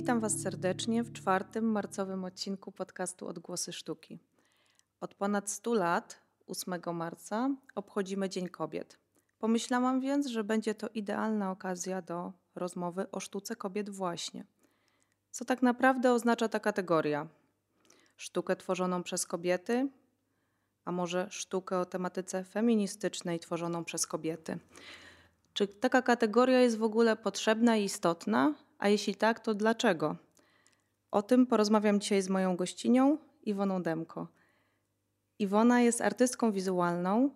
Witam Was serdecznie w czwartym marcowym odcinku podcastu Odgłosy Sztuki. Od ponad 100 lat, 8 marca, obchodzimy Dzień Kobiet. Pomyślałam więc, że będzie to idealna okazja do rozmowy o sztuce kobiet właśnie. Co tak naprawdę oznacza ta kategoria? Sztukę tworzoną przez kobiety, a może sztukę o tematyce feministycznej tworzoną przez kobiety? Czy taka kategoria jest w ogóle potrzebna i istotna? A jeśli tak, to dlaczego? O tym porozmawiam dzisiaj z moją gościnią, Iwoną Demko. Iwona jest artystką wizualną.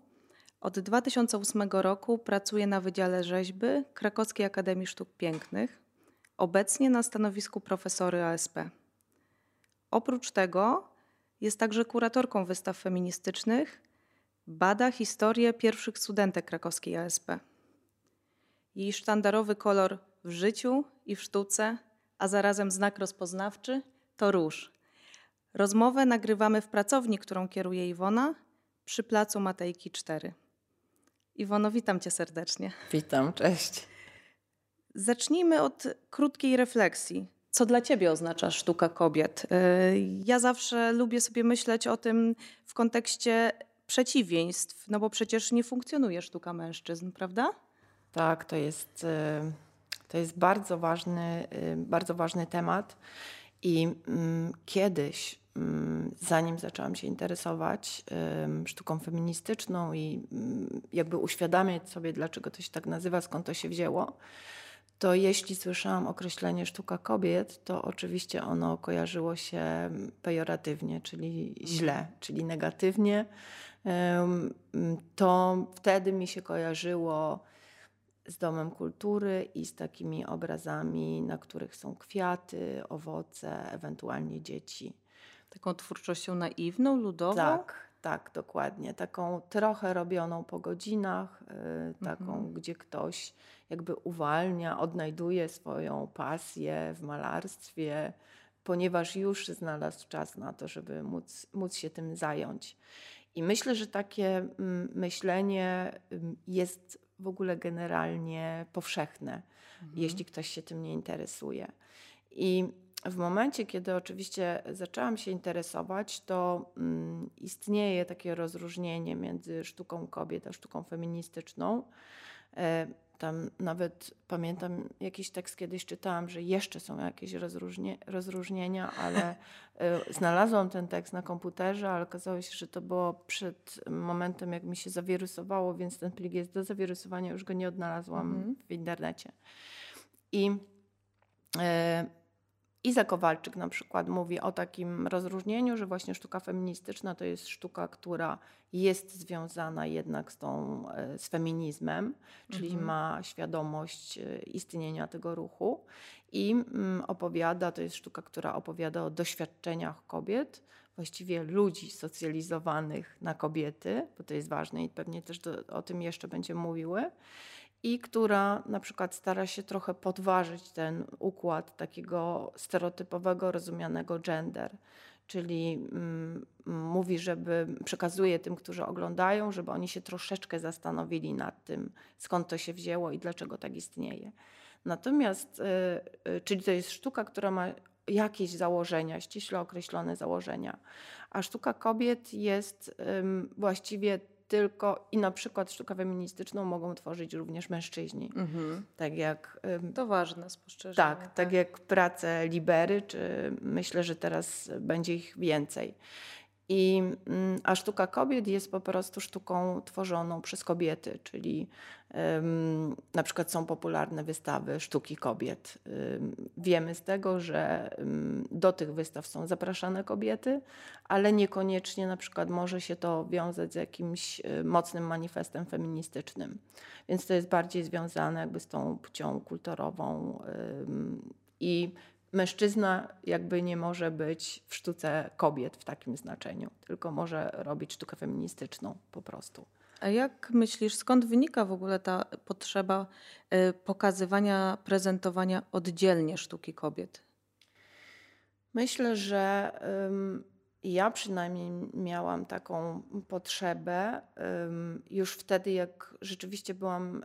Od 2008 roku pracuje na Wydziale Rzeźby Krakowskiej Akademii Sztuk Pięknych, obecnie na stanowisku profesory ASP. Oprócz tego jest także kuratorką wystaw feministycznych, bada historię pierwszych studentek krakowskiej ASP. Jej sztandarowy kolor w życiu i w sztuce, a zarazem znak rozpoznawczy to róż. Rozmowę nagrywamy w pracowni, którą kieruje Iwona, przy placu Matejki 4. Iwono, witam cię serdecznie. Witam, cześć. Zacznijmy od krótkiej refleksji. Co dla ciebie oznacza sztuka kobiet? Y, ja zawsze lubię sobie myśleć o tym w kontekście przeciwieństw, no bo przecież nie funkcjonuje sztuka mężczyzn, prawda? Tak, to jest, y, to jest bardzo, ważny, y, bardzo ważny temat. I mm, kiedyś, mm, zanim zaczęłam się interesować sztuką feministyczną i mm, jakby uświadamiać sobie, dlaczego to się tak nazywa, skąd to się wzięło, to jeśli słyszałam określenie sztuka kobiet, to oczywiście ono kojarzyło się pejoratywnie, czyli źle, czyli negatywnie. To wtedy mi się kojarzyło z Domem Kultury i z takimi obrazami, na których są kwiaty, owoce, ewentualnie dzieci. Taką twórczością naiwną, ludową? Tak, tak, dokładnie. Taką trochę robioną po godzinach, yy, taką, mhm. gdzie ktoś jakby uwalnia, odnajduje swoją pasję w malarstwie, ponieważ już znalazł czas na to, żeby móc, móc się tym zająć. I myślę, że takie mm, myślenie mm, jest w ogóle generalnie powszechne, mhm. jeśli ktoś się tym nie interesuje. I w momencie, kiedy oczywiście zaczęłam się interesować, to mm, istnieje takie rozróżnienie między sztuką kobiet a sztuką feministyczną. E, tam nawet pamiętam jakiś tekst kiedyś czytałam, że jeszcze są jakieś rozróżnie, rozróżnienia, ale y, znalazłam ten tekst na komputerze, ale okazało się, że to było przed momentem, jak mi się zawirusowało, więc ten plik jest do zawirusowania, już go nie odnalazłam mhm. w internecie. I y, Iza Kowalczyk na przykład mówi o takim rozróżnieniu, że właśnie sztuka feministyczna to jest sztuka, która jest związana jednak z, tą, e, z feminizmem, czyli mhm. ma świadomość e, istnienia tego ruchu i mm, opowiada, to jest sztuka, która opowiada o doświadczeniach kobiet, właściwie ludzi socjalizowanych na kobiety, bo to jest ważne i pewnie też do, o tym jeszcze będziemy mówiły i która na przykład stara się trochę podważyć ten układ takiego stereotypowego rozumianego gender. Czyli mm, mówi, żeby przekazuje tym, którzy oglądają, żeby oni się troszeczkę zastanowili nad tym, skąd to się wzięło i dlaczego tak istnieje. Natomiast, y, y, czyli to jest sztuka, która ma jakieś założenia, ściśle określone założenia, a sztuka kobiet jest właściwie tylko i na przykład sztukę feministyczną mogą tworzyć również mężczyźni. Mhm. Tak jak. To ważne spostrzeżenie. Tak, tak, tak jak prace Libery, czy myślę, że teraz będzie ich więcej. I, mm, a sztuka kobiet jest po prostu sztuką tworzoną przez kobiety, czyli na przykład są popularne wystawy sztuki kobiet. Wiemy z tego, że do tych wystaw są zapraszane kobiety, ale niekoniecznie na przykład może się to wiązać z jakimś e, mocnym manifestem feministycznym. Więc to jest bardziej związane jakby z tą płcią kulturową i mężczyzna jakby nie może być w sztuce kobiet w takim znaczeniu, tylko może robić sztukę feministyczną po prostu. A jak myślisz, skąd wynika w ogóle ta potrzeba y, pokazywania, prezentowania oddzielnie sztuki kobiet? Myślę, że ja przynajmniej miałam taką potrzebę już wtedy, jak rzeczywiście byłam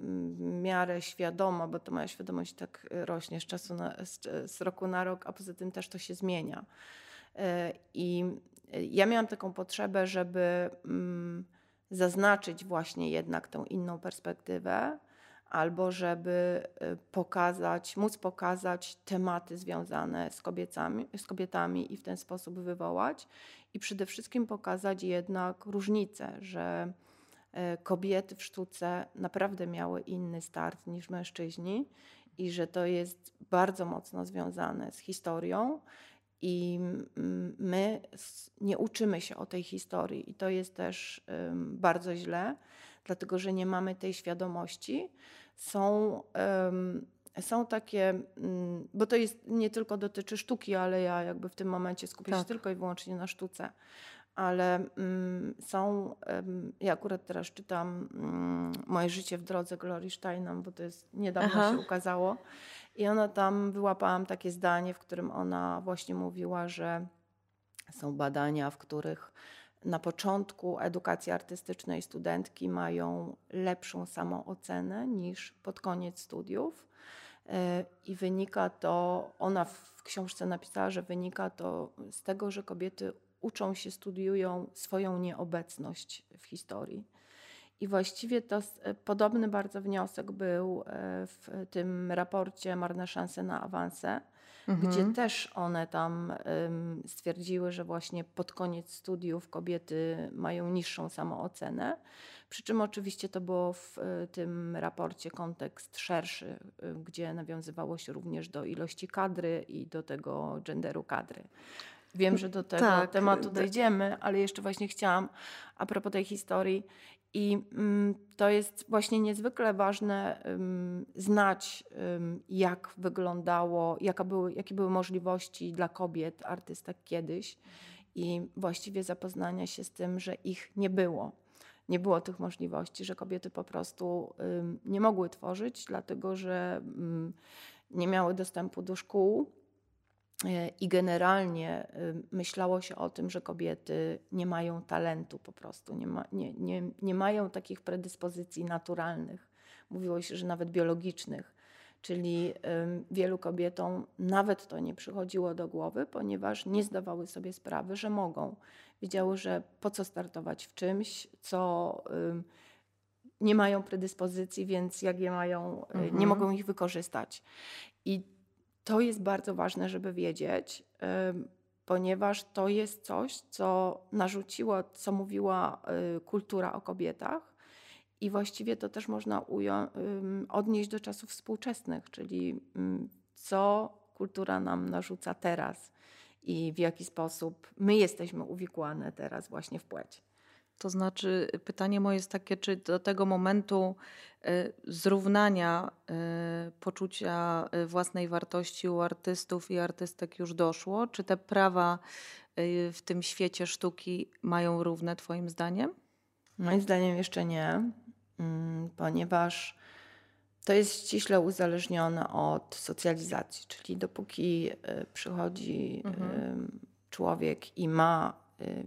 w miarę świadoma, bo to moja świadomość tak rośnie z czasu na, z, z roku na rok, a poza tym też to się zmienia. E, I ja miałam taką potrzebę, żeby zaznaczyć właśnie jednak tę inną perspektywę, albo żeby y, pokazać, móc pokazać tematy związane z z kobietami i w ten sposób wywołać. I przede wszystkim pokazać jednak różnicę, że y, kobiety w sztuce naprawdę miały inny start niż mężczyźni i że to jest bardzo mocno związane z historią. I my nie uczymy się o tej historii, i to jest też bardzo źle dlatego że nie mamy tej świadomości. Są, są takie, mm, bo to jest nie tylko dotyczy sztuki, ale ja jakby w tym momencie skupię tak. się tylko i wyłącznie na sztuce. Ale mm, są, ja akurat teraz czytam mm, Moje życie w drodze Glory Steinem, bo to jest niedawno Aha. się ukazało. I ona tam wyłapałam takie zdanie, w którym ona właśnie mówiła, że są badania, w których na początku edukacji artystycznej studentki mają lepszą samoocenę niż pod koniec studiów. E, I wynika to, ona w książce napisała, że wynika to z tego, że kobiety uczą się, studiują swoją nieobecność w historii. I właściwie to podobny bardzo wniosek był e, w tym raporcie Marne szanse na awanse, mhm. gdzie też one tam um, stwierdziły, że właśnie pod koniec studiów kobiety mają niższą samoocenę. Przy czym oczywiście to było w y, tym raporcie kontekst szerszy, y, gdzie nawiązywało się również do ilości kadry i do tego genderu kadry. Wiem, że do tego tak, tematu dojdziemy, ale jeszcze właśnie chciałam a propos tej historii i mm, to jest właśnie niezwykle ważne znać, jak wyglądało, jaka były, jakie były możliwości dla kobiet, artystek kiedyś i właściwie zapoznania się z tym, że ich nie było. Nie było tych możliwości, że kobiety po prostu nie mogły tworzyć, dlatego że nie miały dostępu do szkół, I generalnie y, myślało się o tym, że kobiety nie mają talentu po prostu, nie, ma, nie, nie, nie mają takich predyspozycji naturalnych. Mówiło się, że nawet biologicznych. Czyli wielu kobietom nawet to nie przychodziło do głowy, ponieważ nie zdawały sobie sprawy, że mogą. Wiedziały, że po co startować w czymś, co nie mają predyspozycji, więc jak je mają, y, mhm. nie mogą ich wykorzystać. I to jest bardzo ważne, żeby wiedzieć, ponieważ to jest coś, co narzuciło, co mówiła y, kultura o kobietach. I właściwie to też można odnieść do czasów współczesnych, czyli co kultura nam narzuca teraz i w jaki sposób my jesteśmy uwikłane teraz właśnie w płeć. To znaczy, pytanie moje jest takie, czy do tego momentu e, zrównania e, poczucia własnej wartości u artystów i artystek już doszło? Czy te prawa w tym świecie sztuki mają równe, Twoim zdaniem? Moim zdaniem jeszcze nie, mm, ponieważ to jest ściśle uzależnione od socjalizacji, czyli dopóki przychodzi mhm. człowiek i ma Y,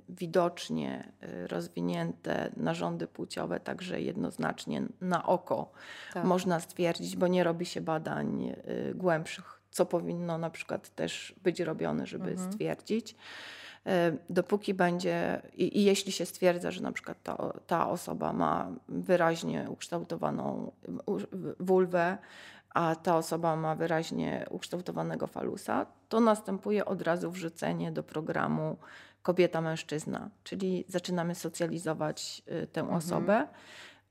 widocznie y, rozwinięte narządy płciowe, także jednoznacznie na oko tak. można stwierdzić, bo nie robi się badań y, głębszych, co powinno na przykład też być robione, żeby mhm. stwierdzić. Dopóki będzie, i, i, jeśli się stwierdza, że na przykład ta, ta osoba ma wyraźnie ukształtowaną wulwę, a ta osoba ma wyraźnie ukształtowanego falusa, to następuje od razu wrzucenie do programu kobieta-mężczyzna, czyli zaczynamy socjalizować y, tę mhm. osobę,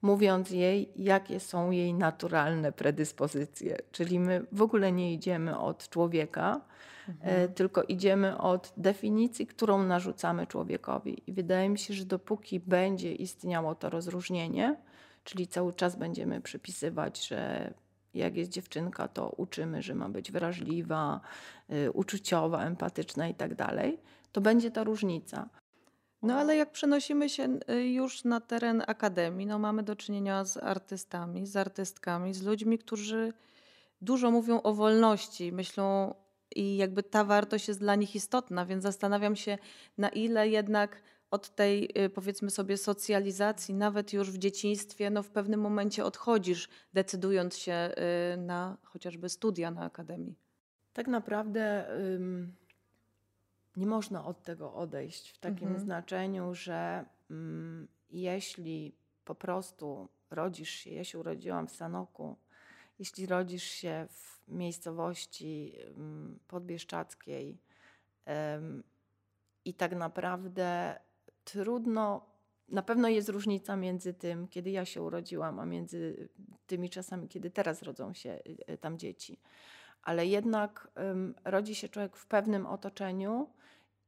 mówiąc jej, jakie są jej naturalne predyspozycje. Czyli my w ogóle nie idziemy od człowieka, mhm. E, tylko idziemy od definicji, którą narzucamy człowiekowi. I wydaje mi się, że dopóki będzie istniało to rozróżnienie, czyli cały czas będziemy przypisywać, że jak jest dziewczynka, to uczymy, że ma być wrażliwa, y, uczuciowa, empatyczna i tak dalej to będzie ta różnica. No ale jak przenosimy się y, już na teren akademii, no mamy do czynienia z artystami, z artystkami, z ludźmi, którzy dużo mówią o wolności, myślą i jakby ta wartość jest dla nich istotna, więc zastanawiam się, na ile jednak od tej y, powiedzmy sobie socjalizacji, nawet już w dzieciństwie, no w pewnym momencie odchodzisz, decydując się y, na chociażby studia na akademii. Tak naprawdę nie można od tego odejść w takim mhm. znaczeniu, że ym, jeśli po prostu rodzisz się, ja się urodziłam w Sanoku, jeśli rodzisz się w miejscowości podbieszczackiej i tak naprawdę trudno, na pewno jest różnica między tym, kiedy ja się urodziłam, a między tymi czasami, kiedy teraz rodzą się y, tam dzieci. Ale jednak um, rodzi się człowiek w pewnym otoczeniu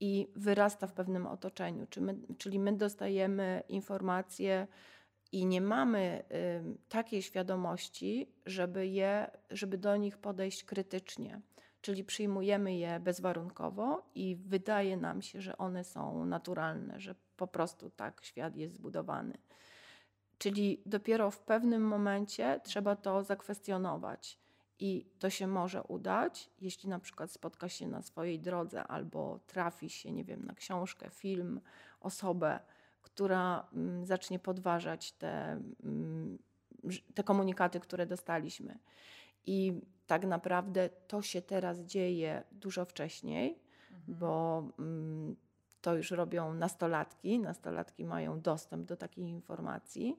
i wyrasta w pewnym otoczeniu. Czyli my, czyli my dostajemy informacje i nie mamy um, takiej świadomości, żeby, je, żeby do nich podejść krytycznie. Czyli przyjmujemy je bezwarunkowo i wydaje nam się, że one są naturalne, że po prostu tak świat jest zbudowany. Czyli dopiero w pewnym momencie trzeba to zakwestionować. I to się może udać, jeśli na przykład spotka się na swojej drodze albo trafi się, nie wiem, na książkę, film, osobę, która mm, zacznie podważać te, mm, te komunikaty, które dostaliśmy. I tak naprawdę to się teraz dzieje dużo wcześniej, mhm. bo mm, to już robią nastolatki. Nastolatki mają dostęp do takich informacji.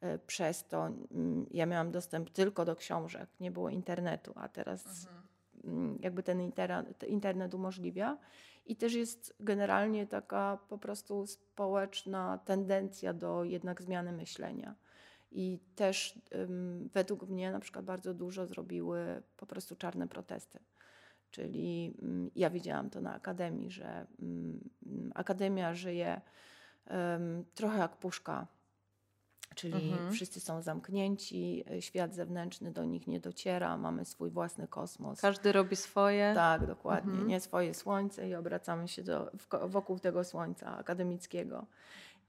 E, przez to mm, ja miałam dostęp tylko do książek, nie było internetu, a teraz mhm. Mm, jakby ten internet, internet umożliwia. I też jest generalnie taka po prostu społeczna tendencja do jednak zmiany myślenia. I też um, według mnie na przykład bardzo dużo zrobiły po prostu czarne protesty. Czyli um, ja widziałam to na akademii, że um, akademia żyje trochę jak puszka. Czyli mhm. wszyscy są zamknięci, świat zewnętrzny do nich nie dociera, mamy swój własny kosmos. Każdy robi swoje. Tak, dokładnie. Mhm. Nie swoje słońce i obracamy się do, wokół tego słońca akademickiego.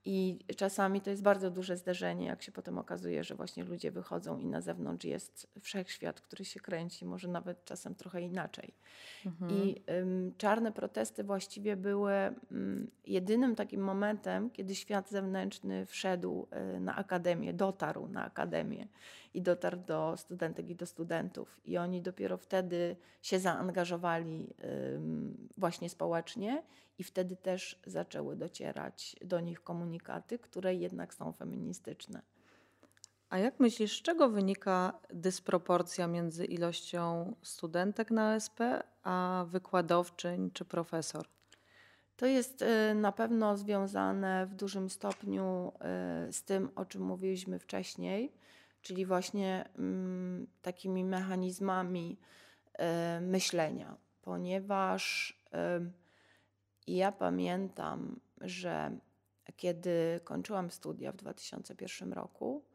I czasami to jest bardzo duże zderzenie, jak się potem okazuje, że właśnie ludzie wychodzą i na zewnątrz jest wszechświat, który się kręci, może nawet czasem trochę inaczej. Mhm. I czarne protesty właściwie były jedynym takim momentem, kiedy świat zewnętrzny wszedł y, na akademię, dotarł na akademię i dotarł do studentek i do studentów. I oni dopiero wtedy się zaangażowali właśnie społecznie i wtedy też zaczęły docierać do nich komunikaty, które jednak są feministyczne. A jak myślisz, z czego wynika dysproporcja między ilością studentek na SP a wykładowczyń czy profesor? To jest y, na pewno związane w dużym stopniu y, z tym, o czym mówiliśmy wcześniej, czyli właśnie mm, takimi mechanizmami y, myślenia, ponieważ i ja pamiętam, że kiedy kończyłam studia w 2001 roku,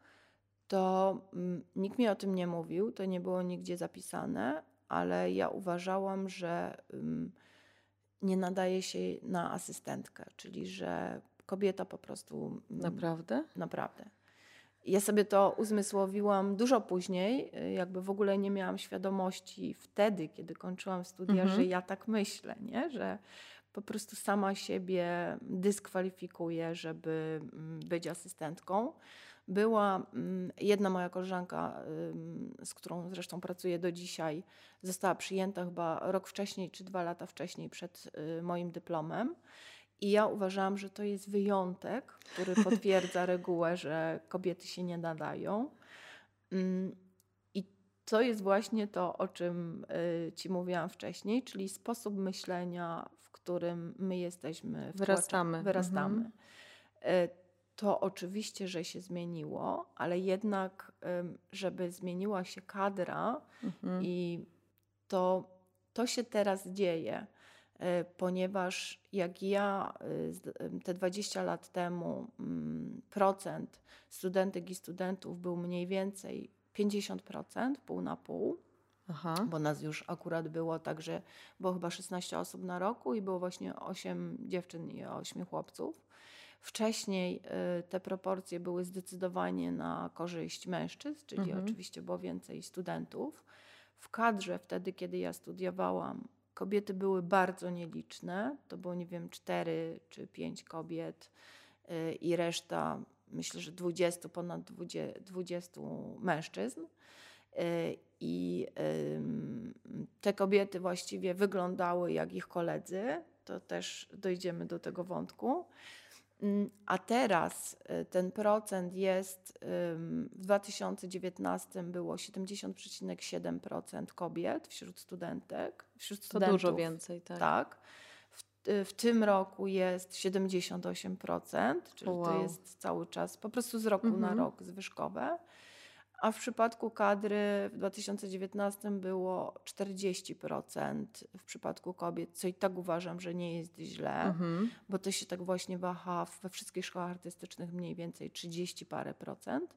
to mm, nikt mi o tym nie mówił, to nie było nigdzie zapisane, ale ja uważałam, że mm, nie nadaje się na asystentkę, czyli że kobieta po prostu. Mm, naprawdę? Naprawdę. Ja sobie to uzmysłowiłam dużo później, jakby w ogóle nie miałam świadomości wtedy, kiedy kończyłam studia, mhm. że ja tak myślę, nie? że po prostu sama siebie dyskwalifikuje, żeby mm, być asystentką. Była mm, jedna moja koleżanka, z którą zresztą pracuję do dzisiaj, została przyjęta chyba rok wcześniej czy dwa lata wcześniej przed y, moim dyplomem. I ja uważałam, że to jest wyjątek, który potwierdza regułę, że kobiety się nie nadają. Mm, I to jest właśnie to, o czym y, Ci mówiłam wcześniej, czyli sposób myślenia którym my jesteśmy. Wyrastamy. Wyrastamy. Mhm. E, to oczywiście, że się zmieniło, ale jednak, żeby zmieniła się kadra mhm. i to, to się teraz dzieje, ponieważ jak ja e, te 20 lat temu mm, procent studentek i studentów był mniej więcej 50%, pół na pół, Aha. bo nas już akurat było tak, że było chyba 16 osób na roku i było właśnie 8 dziewczyn i 8 chłopców. Wcześniej y, te proporcje były zdecydowanie na korzyść mężczyzn, czyli mhm. oczywiście było więcej studentów. W kadrze wtedy, kiedy ja studiowałam, kobiety były bardzo nieliczne. To było, nie wiem, cztery czy pięć kobiet y, i reszta, myślę, że 20, ponad 20, 20 mężczyzn. Y, I te kobiety właściwie wyglądały jak ich koledzy. To też dojdziemy do tego wątku. Mm, a teraz y, ten procent jest, w 2019 było 70,7% kobiet wśród studentek. Wśród studentów, to dużo więcej, tak. tak. W, y, w tym roku jest 78%, czyli wow. to jest cały czas po prostu z roku mhm. na rok zwyżkowe a w przypadku kadry w 2019 było 40% w przypadku kobiet, co i tak uważam, że nie jest źle, mhm. bo to się tak właśnie waha we wszystkich szkołach artystycznych mniej więcej 30 parę procent.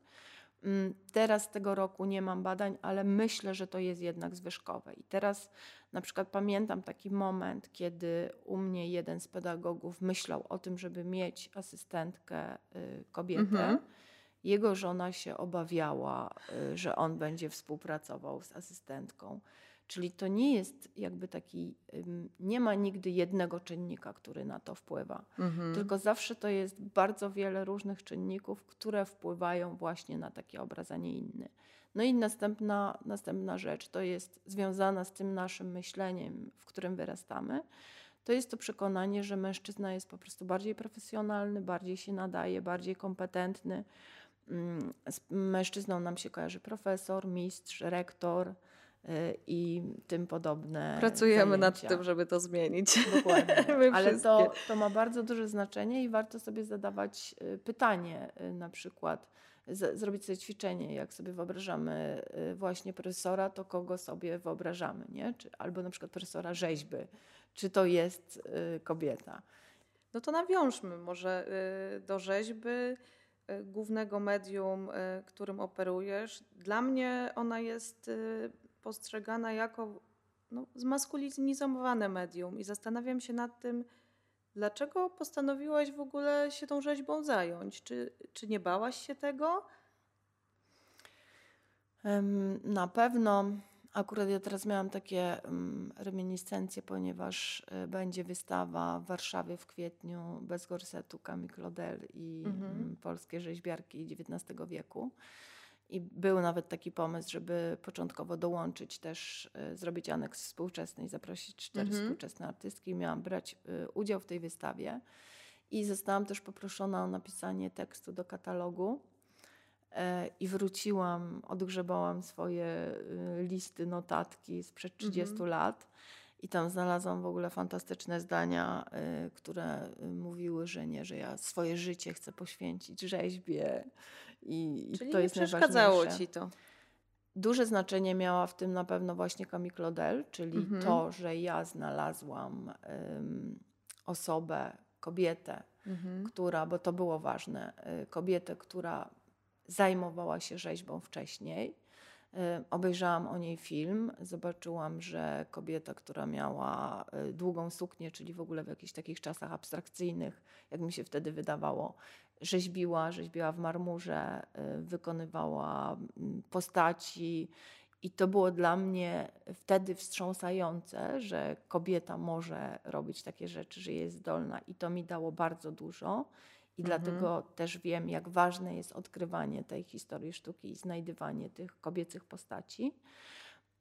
Mm, teraz tego roku nie mam badań, ale myślę, że to jest jednak zwyżkowe. I teraz na przykład pamiętam taki moment, kiedy u mnie jeden z pedagogów myślał o tym, żeby mieć asystentkę y, kobietę. Mhm jego żona się obawiała, y, że on będzie współpracował z asystentką. Czyli to nie jest jakby taki, nie ma nigdy jednego czynnika, który na to wpływa, mhm. tylko zawsze to jest bardzo wiele różnych czynników, które wpływają właśnie na taki obraz, a nie inny. No i następna, następna rzecz to jest związana z tym naszym myśleniem, w którym wyrastamy. To jest to przekonanie, że mężczyzna jest po prostu bardziej profesjonalny, bardziej się nadaje, bardziej kompetentny, z mężczyzną nam się kojarzy profesor, mistrz, rektor y, i tym podobne. Pracujemy zajęcia. nad tym, żeby to zmienić. Dokładnie. Ale to, to ma bardzo duże znaczenie i warto sobie zadawać y, pytanie, y, na przykład z, zrobić sobie ćwiczenie, jak sobie wyobrażamy właśnie profesora, to kogo sobie wyobrażamy, nie? Czy, albo na przykład profesora rzeźby, czy to jest kobieta. No to nawiążmy może do rzeźby głównego medium, e, którym operujesz, dla mnie ona jest e, postrzegana jako no, zmaskulinizowane medium i zastanawiam się nad tym, dlaczego postanowiłaś w ogóle się tą rzeźbą zająć? Czy, czy nie bałaś się tego? Na pewno Akurat ja teraz miałam takie um, reminiscencje, ponieważ y, będzie wystawa w Warszawie w kwietniu bez gorsetu Claudel i mhm. polskie rzeźbiarki XIX wieku. I był nawet taki pomysł, żeby początkowo dołączyć też, y, zrobić aneks współczesny i zaprosić cztery mhm. współczesne artystki. Miałam brać y, udział w tej wystawie. I zostałam też poproszona o napisanie tekstu do katalogu. E, i wróciłam, odgrzebałam swoje y, listy, notatki sprzed 30 mhm. lat i tam znalazłam w ogóle fantastyczne zdania, y, które y, mówiły, że nie, że ja swoje życie chcę poświęcić rzeźbie i, Czyli to nie jest przeszkadzało ci to. Duże znaczenie miała w tym na pewno właśnie Camille Claudel, czyli mhm. to, że ja znalazłam osobę, kobietę, mhm. która, bo to było ważne, kobietę, która zajmowała się rzeźbą wcześniej. Y, obejrzałam o niej film, zobaczyłam, że kobieta, która miała y, długą suknię, czyli w ogóle w jakichś takich czasach abstrakcyjnych, jak mi się wtedy wydawało, rzeźbiła, rzeźbiła w marmurze, y, wykonywała mm, postaci. I to było dla mnie wtedy wstrząsające, że kobieta może robić takie rzeczy, że jest zdolna, i to mi dało bardzo dużo. I mhm. dlatego też wiem, jak ważne jest odkrywanie tej historii sztuki i znajdywanie tych kobiecych postaci.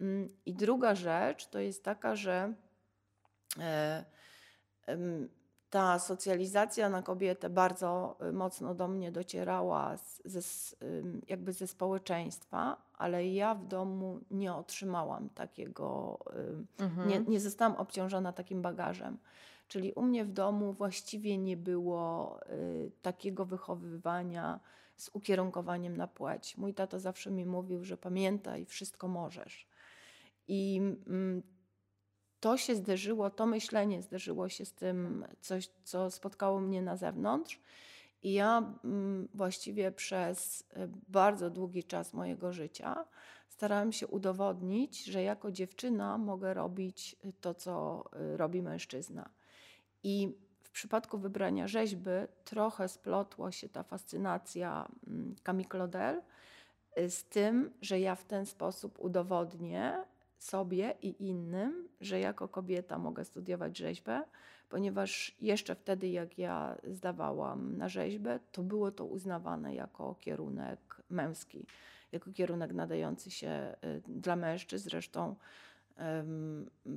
Mm, I druga rzecz to jest taka, że e, ta socjalizacja na kobietę bardzo y, mocno do mnie docierała ze, jakby ze społeczeństwa, ale ja w domu nie otrzymałam takiego, mhm. nie, nie zostałam obciążona takim bagażem. Czyli u mnie w domu właściwie nie było y, takiego wychowywania z ukierunkowaniem na płeć. Mój tato zawsze mi mówił, że pamiętaj, wszystko możesz. I mm, to się zderzyło, to myślenie zderzyło się z tym, coś, co spotkało mnie na zewnątrz. I ja mm, właściwie przez y, bardzo długi czas mojego życia starałam się udowodnić, że jako dziewczyna mogę robić to, co y, robi mężczyzna. I w przypadku wybrania rzeźby trochę splotła się ta fascynacja mm, Camille Claudel y, z tym, że ja w ten sposób udowodnię sobie i innym, że jako kobieta mogę studiować rzeźbę, ponieważ jeszcze wtedy, jak ja zdawałam na rzeźbę, to było to uznawane jako kierunek męski, jako kierunek nadający się y, dla mężczyzn. Zresztą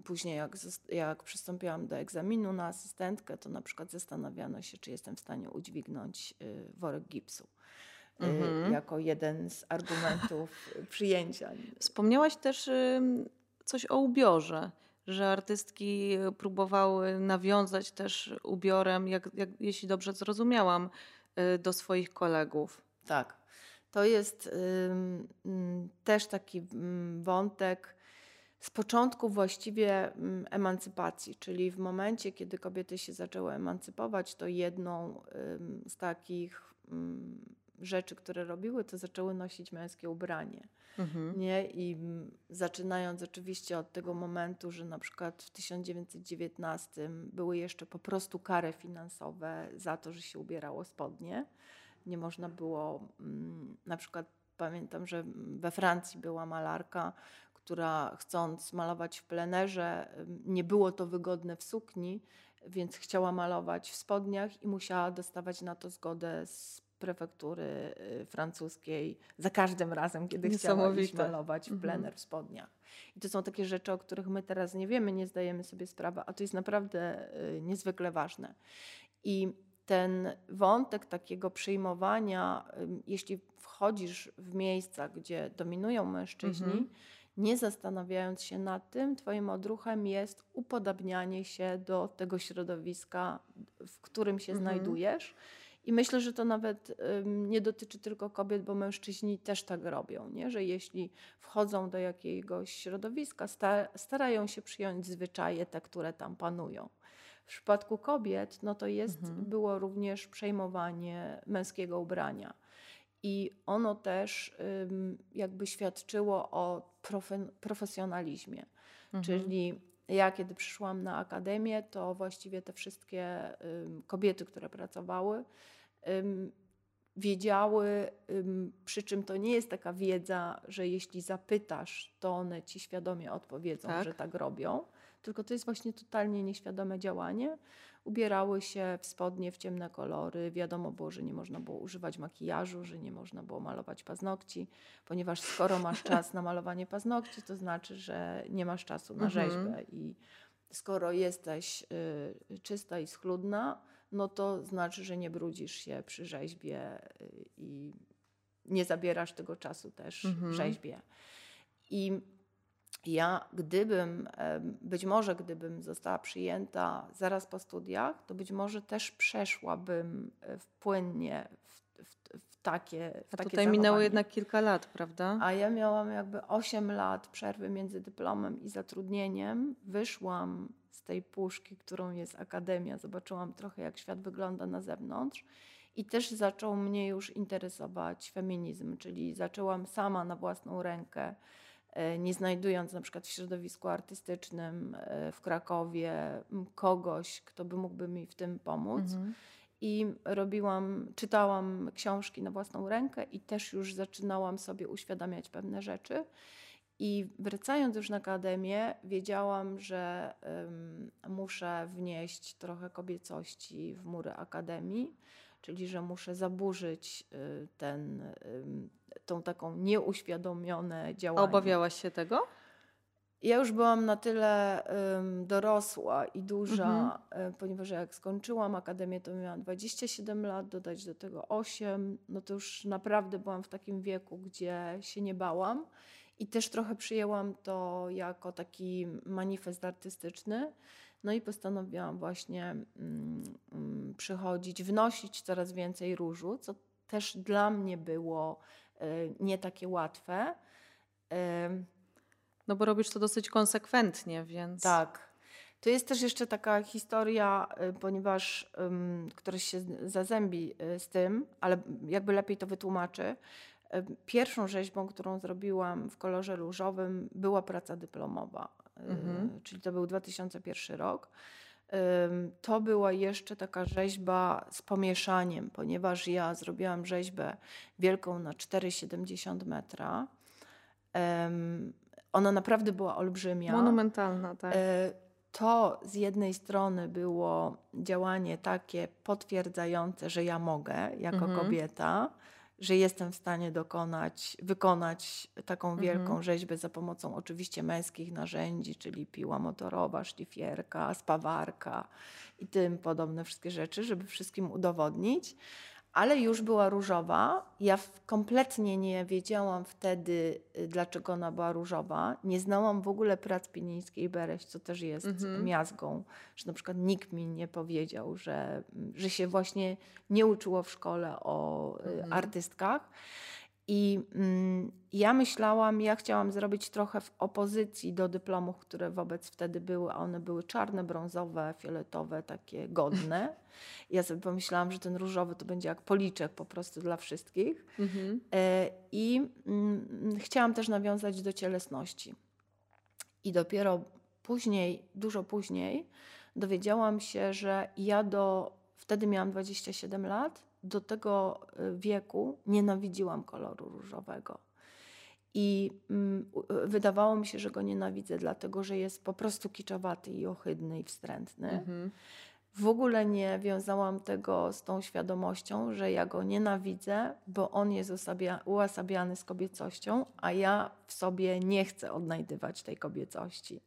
później, jak, jak przystąpiłam do egzaminu na asystentkę, to na przykład zastanawiano się, czy jestem w stanie udźwignąć y, worek gipsu. Y, mhm. Jako jeden z argumentów przyjęcia. Wspomniałaś też coś o ubiorze że artystki próbowały nawiązać też ubiorem, jak, jak, jeśli dobrze zrozumiałam, y, do swoich kolegów. Tak. To jest też taki wątek z początku właściwie emancypacji, czyli w momencie, kiedy kobiety się zaczęły emancypować, to jedną z takich rzeczy, które robiły, to zaczęły nosić męskie ubranie. Mhm. Nie? I zaczynając oczywiście od tego momentu, że na przykład w 1919 były jeszcze po prostu kary finansowe za to, że się ubierało spodnie. Nie można było, na przykład pamiętam, że we Francji była malarka, która chcąc malować w plenerze, nie było to wygodne w sukni, więc chciała malować w spodniach i musiała dostawać na to zgodę z prefektury y, francuskiej za każdym razem, kiedy chciała iść malować w mhm. plener w spodniach. I to są takie rzeczy, o których my teraz nie wiemy, nie zdajemy sobie sprawy, a to jest naprawdę y, niezwykle ważne. I ten wątek takiego przyjmowania, jeśli wchodzisz w miejsca, gdzie dominują mężczyźni, mhm. Nie zastanawiając się nad tym, Twoim odruchem jest upodabnianie się do tego środowiska, w którym się mhm. znajdujesz i myślę, że to nawet nie dotyczy tylko kobiet, bo mężczyźni też tak robią, nie? że jeśli wchodzą do jakiegoś środowiska, starają się przyjąć zwyczaje te, które tam panują. W przypadku kobiet, no to jest, mhm. było również przejmowanie męskiego ubrania. I ono też jakby świadczyło o profesjonalizmie. Mhm. Czyli ja, kiedy przyszłam na akademię, to właściwie te wszystkie kobiety, które pracowały, wiedziały, przy czym to nie jest taka wiedza, że jeśli zapytasz, to one ci świadomie odpowiedzą, tak. że tak robią, tylko to jest właśnie totalnie nieświadome działanie. Ubierały się w spodnie w ciemne kolory. Wiadomo było, że nie można było używać makijażu, że nie można było malować paznokci, ponieważ skoro masz czas na malowanie paznokci, to znaczy, że nie masz czasu na mhm. rzeźbę. I skoro jesteś y, czysta i schludna, no to znaczy, że nie brudzisz się przy rzeźbie y, i nie zabierasz tego czasu też mhm. rzeźbie. I ja, gdybym, być może gdybym została przyjęta zaraz po studiach, to być może też przeszłabym e, płynnie w, w, w takie. W A takie tutaj minęło jednak kilka lat, prawda? A ja miałam jakby 8 lat przerwy między dyplomem i zatrudnieniem. Wyszłam z tej puszki, którą jest akademia, zobaczyłam trochę, jak świat wygląda na zewnątrz. I też zaczął mnie już interesować feminizm, czyli zaczęłam sama na własną rękę nie znajdując na przykład w środowisku artystycznym e, w Krakowie kogoś, kto by mógłby mi w tym pomóc. Mhm. I robiłam, czytałam książki na własną rękę i też już zaczynałam sobie uświadamiać pewne rzeczy. I wracając już na akademię, wiedziałam, że um, muszę wnieść trochę kobiecości w mury akademii, czyli że muszę zaburzyć y, ten, tą taką nieuświadomione działanie. Obawiałaś się tego? Ja już byłam na tyle um, dorosła i duża, mhm. ponieważ jak skończyłam akademię, to miałam 27 lat, dodać do tego 8, no to już naprawdę byłam w takim wieku, gdzie się nie bałam i też trochę przyjęłam to jako taki manifest artystyczny. No i postanowiłam właśnie mm, mm, przychodzić, wnosić coraz więcej różu, co też dla mnie było y, nie takie łatwe. No bo robisz to dosyć konsekwentnie, więc. Tak. To jest też jeszcze taka historia, y, ponieważ um, któraś się zazębi z tym, ale jakby lepiej to wytłumaczy. Pierwszą rzeźbą, którą zrobiłam w kolorze różowym, była praca dyplomowa mhm. czyli to był 2001 rok. To była jeszcze taka rzeźba z pomieszaniem, ponieważ ja zrobiłam rzeźbę wielką na 4,70 metra. ona naprawdę była olbrzymia. Monumentalna, tak. E, to z jednej strony było działanie takie potwierdzające, że ja mogę jako Mhm. kobieta, że jestem w stanie dokonać, wykonać taką wielką Mhm. rzeźbę za pomocą oczywiście męskich narzędzi, czyli piła motorowa, szlifierka, spawarka i tym podobne wszystkie rzeczy, żeby wszystkim udowodnić. Ale już była różowa. Ja kompletnie nie wiedziałam wtedy, y, dlaczego ona była różowa. Nie znałam w ogóle prac Pinińskiej Bereś, co też jest Mhm. miazgą, że na przykład nikt mi nie powiedział, że, że się właśnie nie uczyło w szkole o y, Mhm. artystkach. I mm, ja myślałam, ja chciałam zrobić trochę w opozycji do dyplomów, które wobec wtedy były, a one były czarne, brązowe, fioletowe, takie godne. I ja sobie pomyślałam, że ten różowy to będzie jak policzek po prostu dla wszystkich. Mhm. E, I mm, chciałam też nawiązać do cielesności. I dopiero później, dużo później, dowiedziałam się, że ja do, wtedy miałam 27 lat, do tego y, wieku nienawidziłam koloru różowego. I mm, y, wydawało mi się, że go nienawidzę, dlatego że jest po prostu kiczowaty i ohydny i wstrętny. Mhm. W ogóle nie wiązałam tego z tą świadomością, że ja go nienawidzę, bo on jest usabia- uosabiany z kobiecością, a ja w sobie nie chcę odnajdywać tej kobiecości.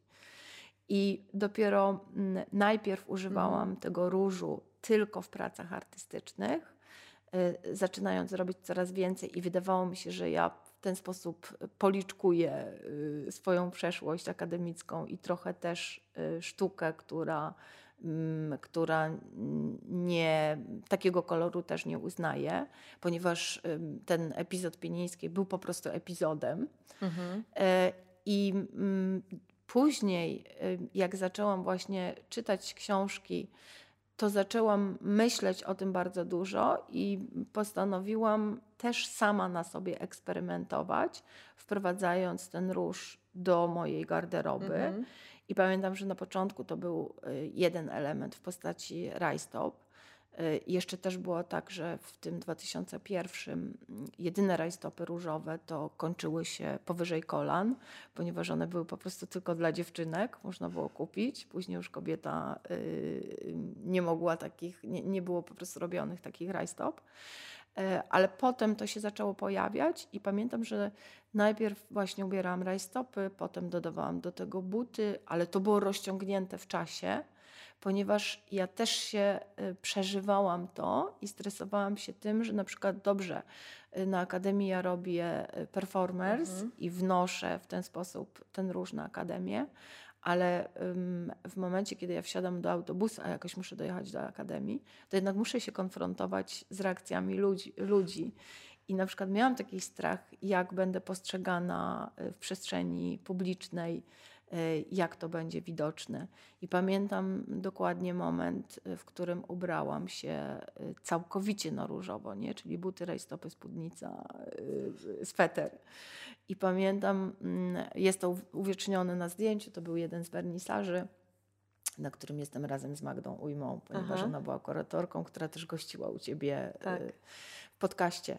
I dopiero mm, najpierw używałam tego różu tylko w pracach artystycznych, zaczynając robić coraz więcej, i wydawało mi się, że ja w ten sposób policzkuję y, swoją przeszłość akademicką i trochę też y, sztukę, która, mm, która nie, takiego koloru też nie uznaje, ponieważ ten epizod Pienińskiej był po prostu epizodem. Mhm. I mm, później, y, jak zaczęłam właśnie czytać książki, to zaczęłam myśleć o tym bardzo dużo i postanowiłam też sama na sobie eksperymentować, wprowadzając ten róż do mojej garderoby. Mhm. I pamiętam, że na początku to był y, jeden element w postaci rajstop. Y, Jeszcze też było tak, że w tym 2001 mm, jedyne rajstopy różowe to kończyły się powyżej kolan, ponieważ one były po prostu tylko dla dziewczynek, można było kupić. Później już kobieta y, nie mogła takich, nie, nie było po prostu robionych takich rajstop. E, Ale potem to się zaczęło pojawiać i pamiętam, że najpierw właśnie ubierałam rajstopy, potem dodawałam do tego buty, ale to było rozciągnięte w czasie, ponieważ ja też się y, przeżywałam to i stresowałam się tym, że na przykład dobrze, y, na akademii ja robię y, performers Mhm. i wnoszę w ten sposób ten róż na akademię, ale w momencie, kiedy ja wsiadam do autobusu, a jakoś muszę dojechać do akademii, to jednak muszę się konfrontować z reakcjami ludzi. ludzi. I na przykład miałam taki strach, jak będę postrzegana w przestrzeni publicznej, jak to będzie widoczne. I pamiętam dokładnie moment, y, w którym ubrałam się y, całkowicie na różowo, nie? czyli buty, rajstopy, spódnica, sweter. I pamiętam, mm, jest to uw- uwiecznione na zdjęciu, to był jeden z wernisaży, na którym jestem razem z Magdą Ujmą, ponieważ Aha. ona była kuratorką, która też gościła u ciebie Tak. w podcaście.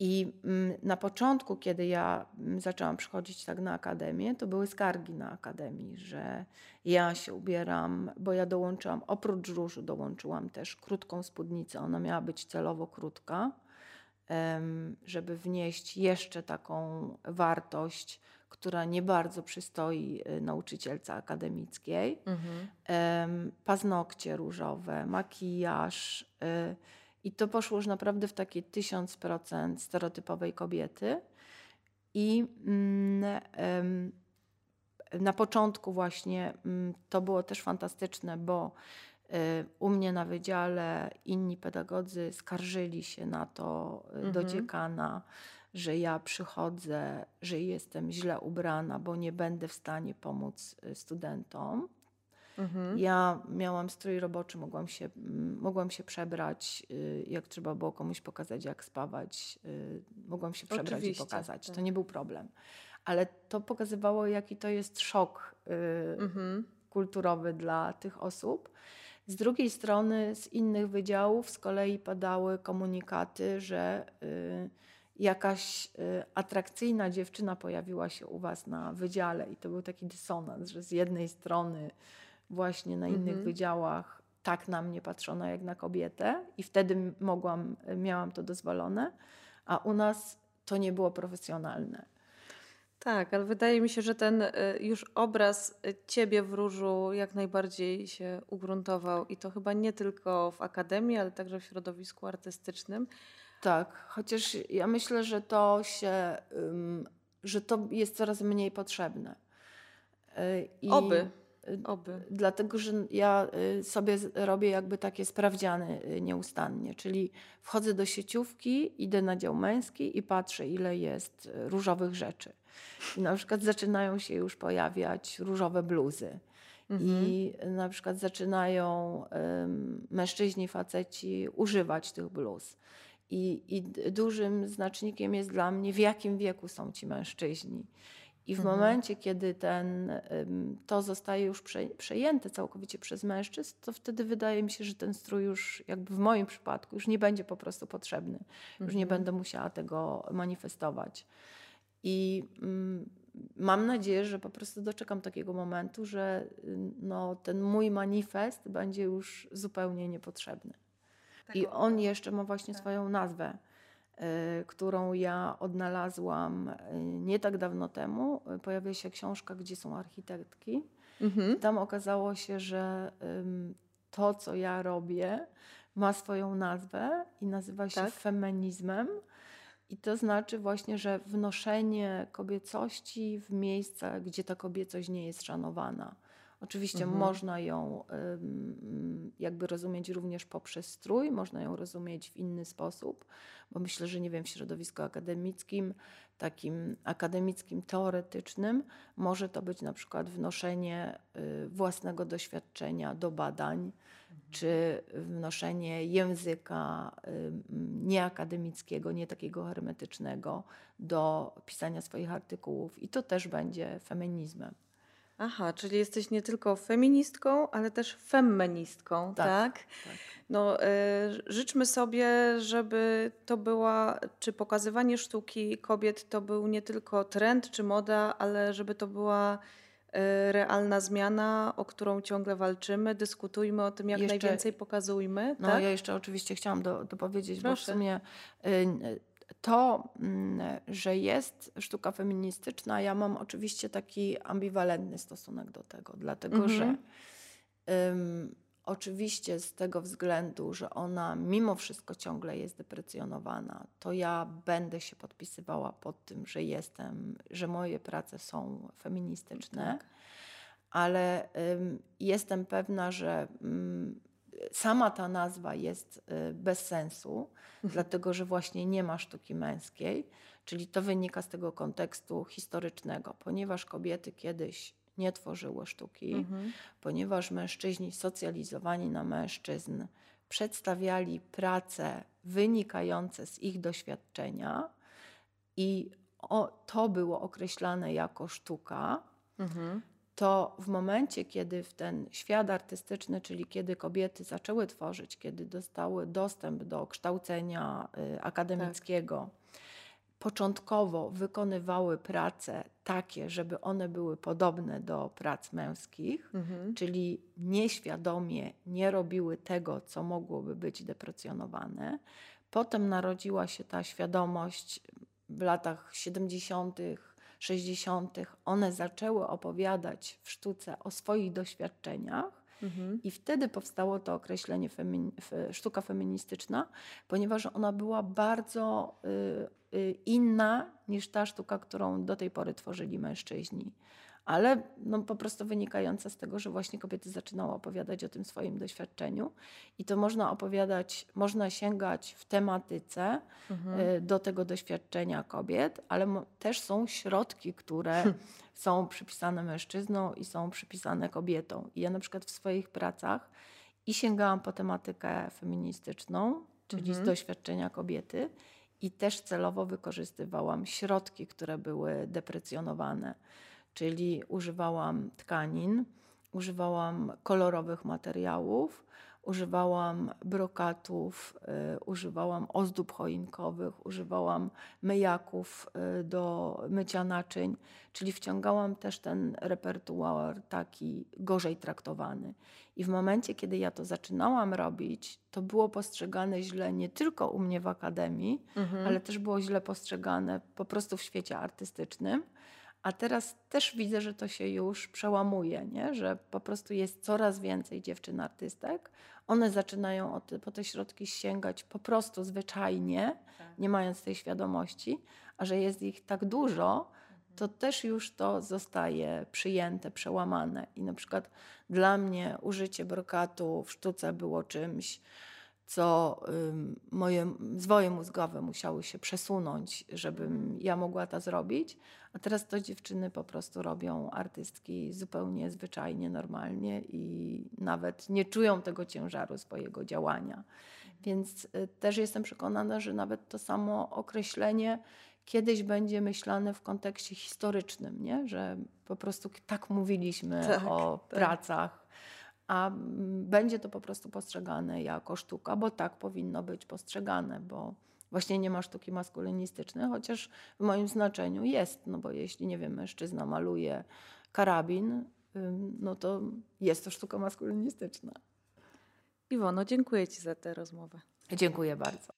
I mm, na początku, kiedy ja mm, zaczęłam przychodzić tak na akademię, to były skargi na akademii, że ja się ubieram, bo ja dołączyłam, oprócz różu dołączyłam też krótką spódnicę. Ona miała być celowo krótka, żeby wnieść jeszcze taką wartość, która nie bardzo przystoi y, nauczycielce akademickiej Mhm. paznokcie różowe, makijaż. I to poszło już naprawdę w takie 1000% stereotypowej kobiety. I mm, na początku właśnie mm, to było też fantastyczne, bo y, u mnie na wydziale inni pedagodzy skarżyli się na to y, do Mhm. dziekana, że ja przychodzę, że jestem źle ubrana, bo nie będę w stanie pomóc y, studentom. Mhm. Ja miałam strój roboczy, mogłam się, mm, mogłam się przebrać, y, jak trzeba było komuś pokazać, jak spawać. y, Mogłam się przebrać Oczywiście, i pokazać. tak. To nie był problem. Ale to pokazywało, jaki to jest szok y, Mhm. kulturowy dla tych osób. Z drugiej strony, z innych wydziałów z kolei padały komunikaty, że y, jakaś y, atrakcyjna dziewczyna pojawiła się u Was na wydziale i to był taki dysonans, że z jednej strony właśnie na innych Mhm. wydziałach tak na mnie patrzono jak na kobietę i wtedy mogłam, miałam to dozwolone, a u nas to nie było profesjonalne. Tak, ale wydaje mi się, że ten y, już obraz y, ciebie w różu jak najbardziej się ugruntował i to chyba nie tylko w akademii, ale także w środowisku artystycznym. Tak, chociaż ja myślę, że to się, że to jest coraz mniej potrzebne. Y, I Oby. Oby. Dlatego, że ja y, sobie robię jakby takie sprawdziany y, nieustannie, czyli wchodzę do sieciówki, idę na dział męski i patrzę, ile jest y, różowych rzeczy. I na przykład zaczynają się już pojawiać różowe bluzy. Mhm. I na przykład zaczynają ym, mężczyźni, faceci używać tych bluz. I, I dużym znacznikiem jest dla mnie, w jakim wieku są ci mężczyźni. I w Mhm. momencie, kiedy ten, to zostaje już prze, przejęte całkowicie przez mężczyzn, to wtedy wydaje mi się, że ten strój już, jakby w moim przypadku, już nie będzie po prostu potrzebny. Już nie Mhm. będę musiała tego manifestować. I mm, mam nadzieję, że po prostu doczekam takiego momentu, że no, ten mój manifest będzie już zupełnie niepotrzebny. I on jeszcze ma właśnie Tak. swoją nazwę, którą ja odnalazłam y, nie tak dawno temu. Y, Pojawia się książka, gdzie są architektki. Mhm. Tam okazało się, że to, co ja robię, ma swoją nazwę i nazywa się Tak. feminizmem. I to znaczy właśnie, że wnoszenie kobiecości w miejsca, gdzie ta kobiecość nie jest szanowana. Oczywiście Mhm. można ją jakby rozumieć również poprzez strój, można ją rozumieć w inny sposób, bo myślę, że nie wiem, w środowisku akademickim, takim akademickim, teoretycznym, może to być na przykład wnoszenie y, własnego doświadczenia do badań, czy wnoszenie języka nieakademickiego, nie takiego hermetycznego do pisania swoich artykułów. I to też będzie feminizmem. Aha, czyli jesteś nie tylko feministką, ale też feministką, tak? Tak, tak. No, y, życzmy sobie, żeby to była, czy pokazywanie sztuki kobiet to był nie tylko trend czy moda, ale żeby to była y, realna zmiana, o którą ciągle walczymy. Dyskutujmy o tym, jak Jeszcze- najwięcej pokazujmy. No tak? ja jeszcze oczywiście chciałam do, dopowiedzieć, bo w Proszę. sumie y, to, mm, że jest sztuka feministyczna, ja mam oczywiście taki ambiwalentny stosunek do tego, dlatego Mhm. że ym, oczywiście z tego względu, że ona mimo wszystko ciągle jest deprecjonowana, to ja będę się podpisywała pod tym, że jestem, że moje prace są feministyczne Tak. ale ym, jestem pewna, że ym, sama ta nazwa jest y, bez sensu, dlatego że właśnie nie ma sztuki męskiej, czyli to wynika z tego kontekstu historycznego, ponieważ kobiety kiedyś nie tworzyły sztuki, Mhm. ponieważ mężczyźni socjalizowani na mężczyzn przedstawiali prace wynikające z ich doświadczenia i o, to było określane jako sztuka, Mhm. To w momencie, kiedy w ten świat artystyczny, czyli kiedy kobiety zaczęły tworzyć, kiedy dostały dostęp do kształcenia y, akademickiego, początkowo wykonywały prace takie, żeby one były podobne do prac męskich, Mhm. czyli nieświadomie nie robiły tego, co mogłoby być deprecjonowane. Potem narodziła się ta świadomość w latach 70., 60. One zaczęły opowiadać w sztuce o swoich doświadczeniach. Mhm. I wtedy powstało to określenie sztuka feministyczna, ponieważ ona była bardzo y, y, inna niż ta sztuka, którą do tej pory tworzyli mężczyźni. Ale no, po prostu wynikająca z tego, że właśnie kobiety zaczynały opowiadać o tym swoim doświadczeniu. I to można opowiadać, można sięgać w tematyce Mhm. y, do tego doświadczenia kobiet, ale też są środki, które są przypisane mężczyznom i są przypisane kobietom. I ja na przykład w swoich pracach i sięgałam po tematykę feministyczną, czyli z Mhm. doświadczenia kobiety, i też celowo wykorzystywałam środki, które były deprecjonowane, czyli używałam tkanin, używałam kolorowych materiałów, używałam brokatów, y, używałam ozdób choinkowych, używałam myjaków y, do mycia naczyń, czyli wciągałam też ten repertuar taki gorzej traktowany. I w momencie, kiedy ja to zaczynałam robić, to było postrzegane źle nie tylko u mnie w akademii, mhm. ale też było źle postrzegane po prostu w świecie artystycznym. A teraz też widzę, że to się już przełamuje, nie? że po prostu jest coraz więcej dziewczyn artystek. One zaczynają te, po te środki sięgać po prostu zwyczajnie, tak. nie mając tej świadomości, a że jest ich tak dużo, mhm. to też już to zostaje przyjęte, przełamane. I na przykład dla mnie użycie brokatu w sztuce było czymś, co moje zwoje mózgowe musiały się przesunąć, żebym ja mogła to zrobić. A teraz to dziewczyny po prostu robią artystki zupełnie zwyczajnie, normalnie i nawet nie czują tego ciężaru swojego działania. Więc y, też jestem przekonana, że nawet to samo określenie kiedyś będzie myślane w kontekście historycznym, nie? że po prostu tak mówiliśmy tak, o tak. pracach a będzie to po prostu postrzegane jako sztuka, bo tak powinno być postrzegane, bo właśnie nie ma sztuki maskulinistycznej, chociaż w moim znaczeniu jest, no bo jeśli, nie wiem, mężczyzna maluje karabin, no to jest to sztuka maskulinistyczna. Iwono, dziękuję Ci za tę rozmowę. Dziękuję bardzo.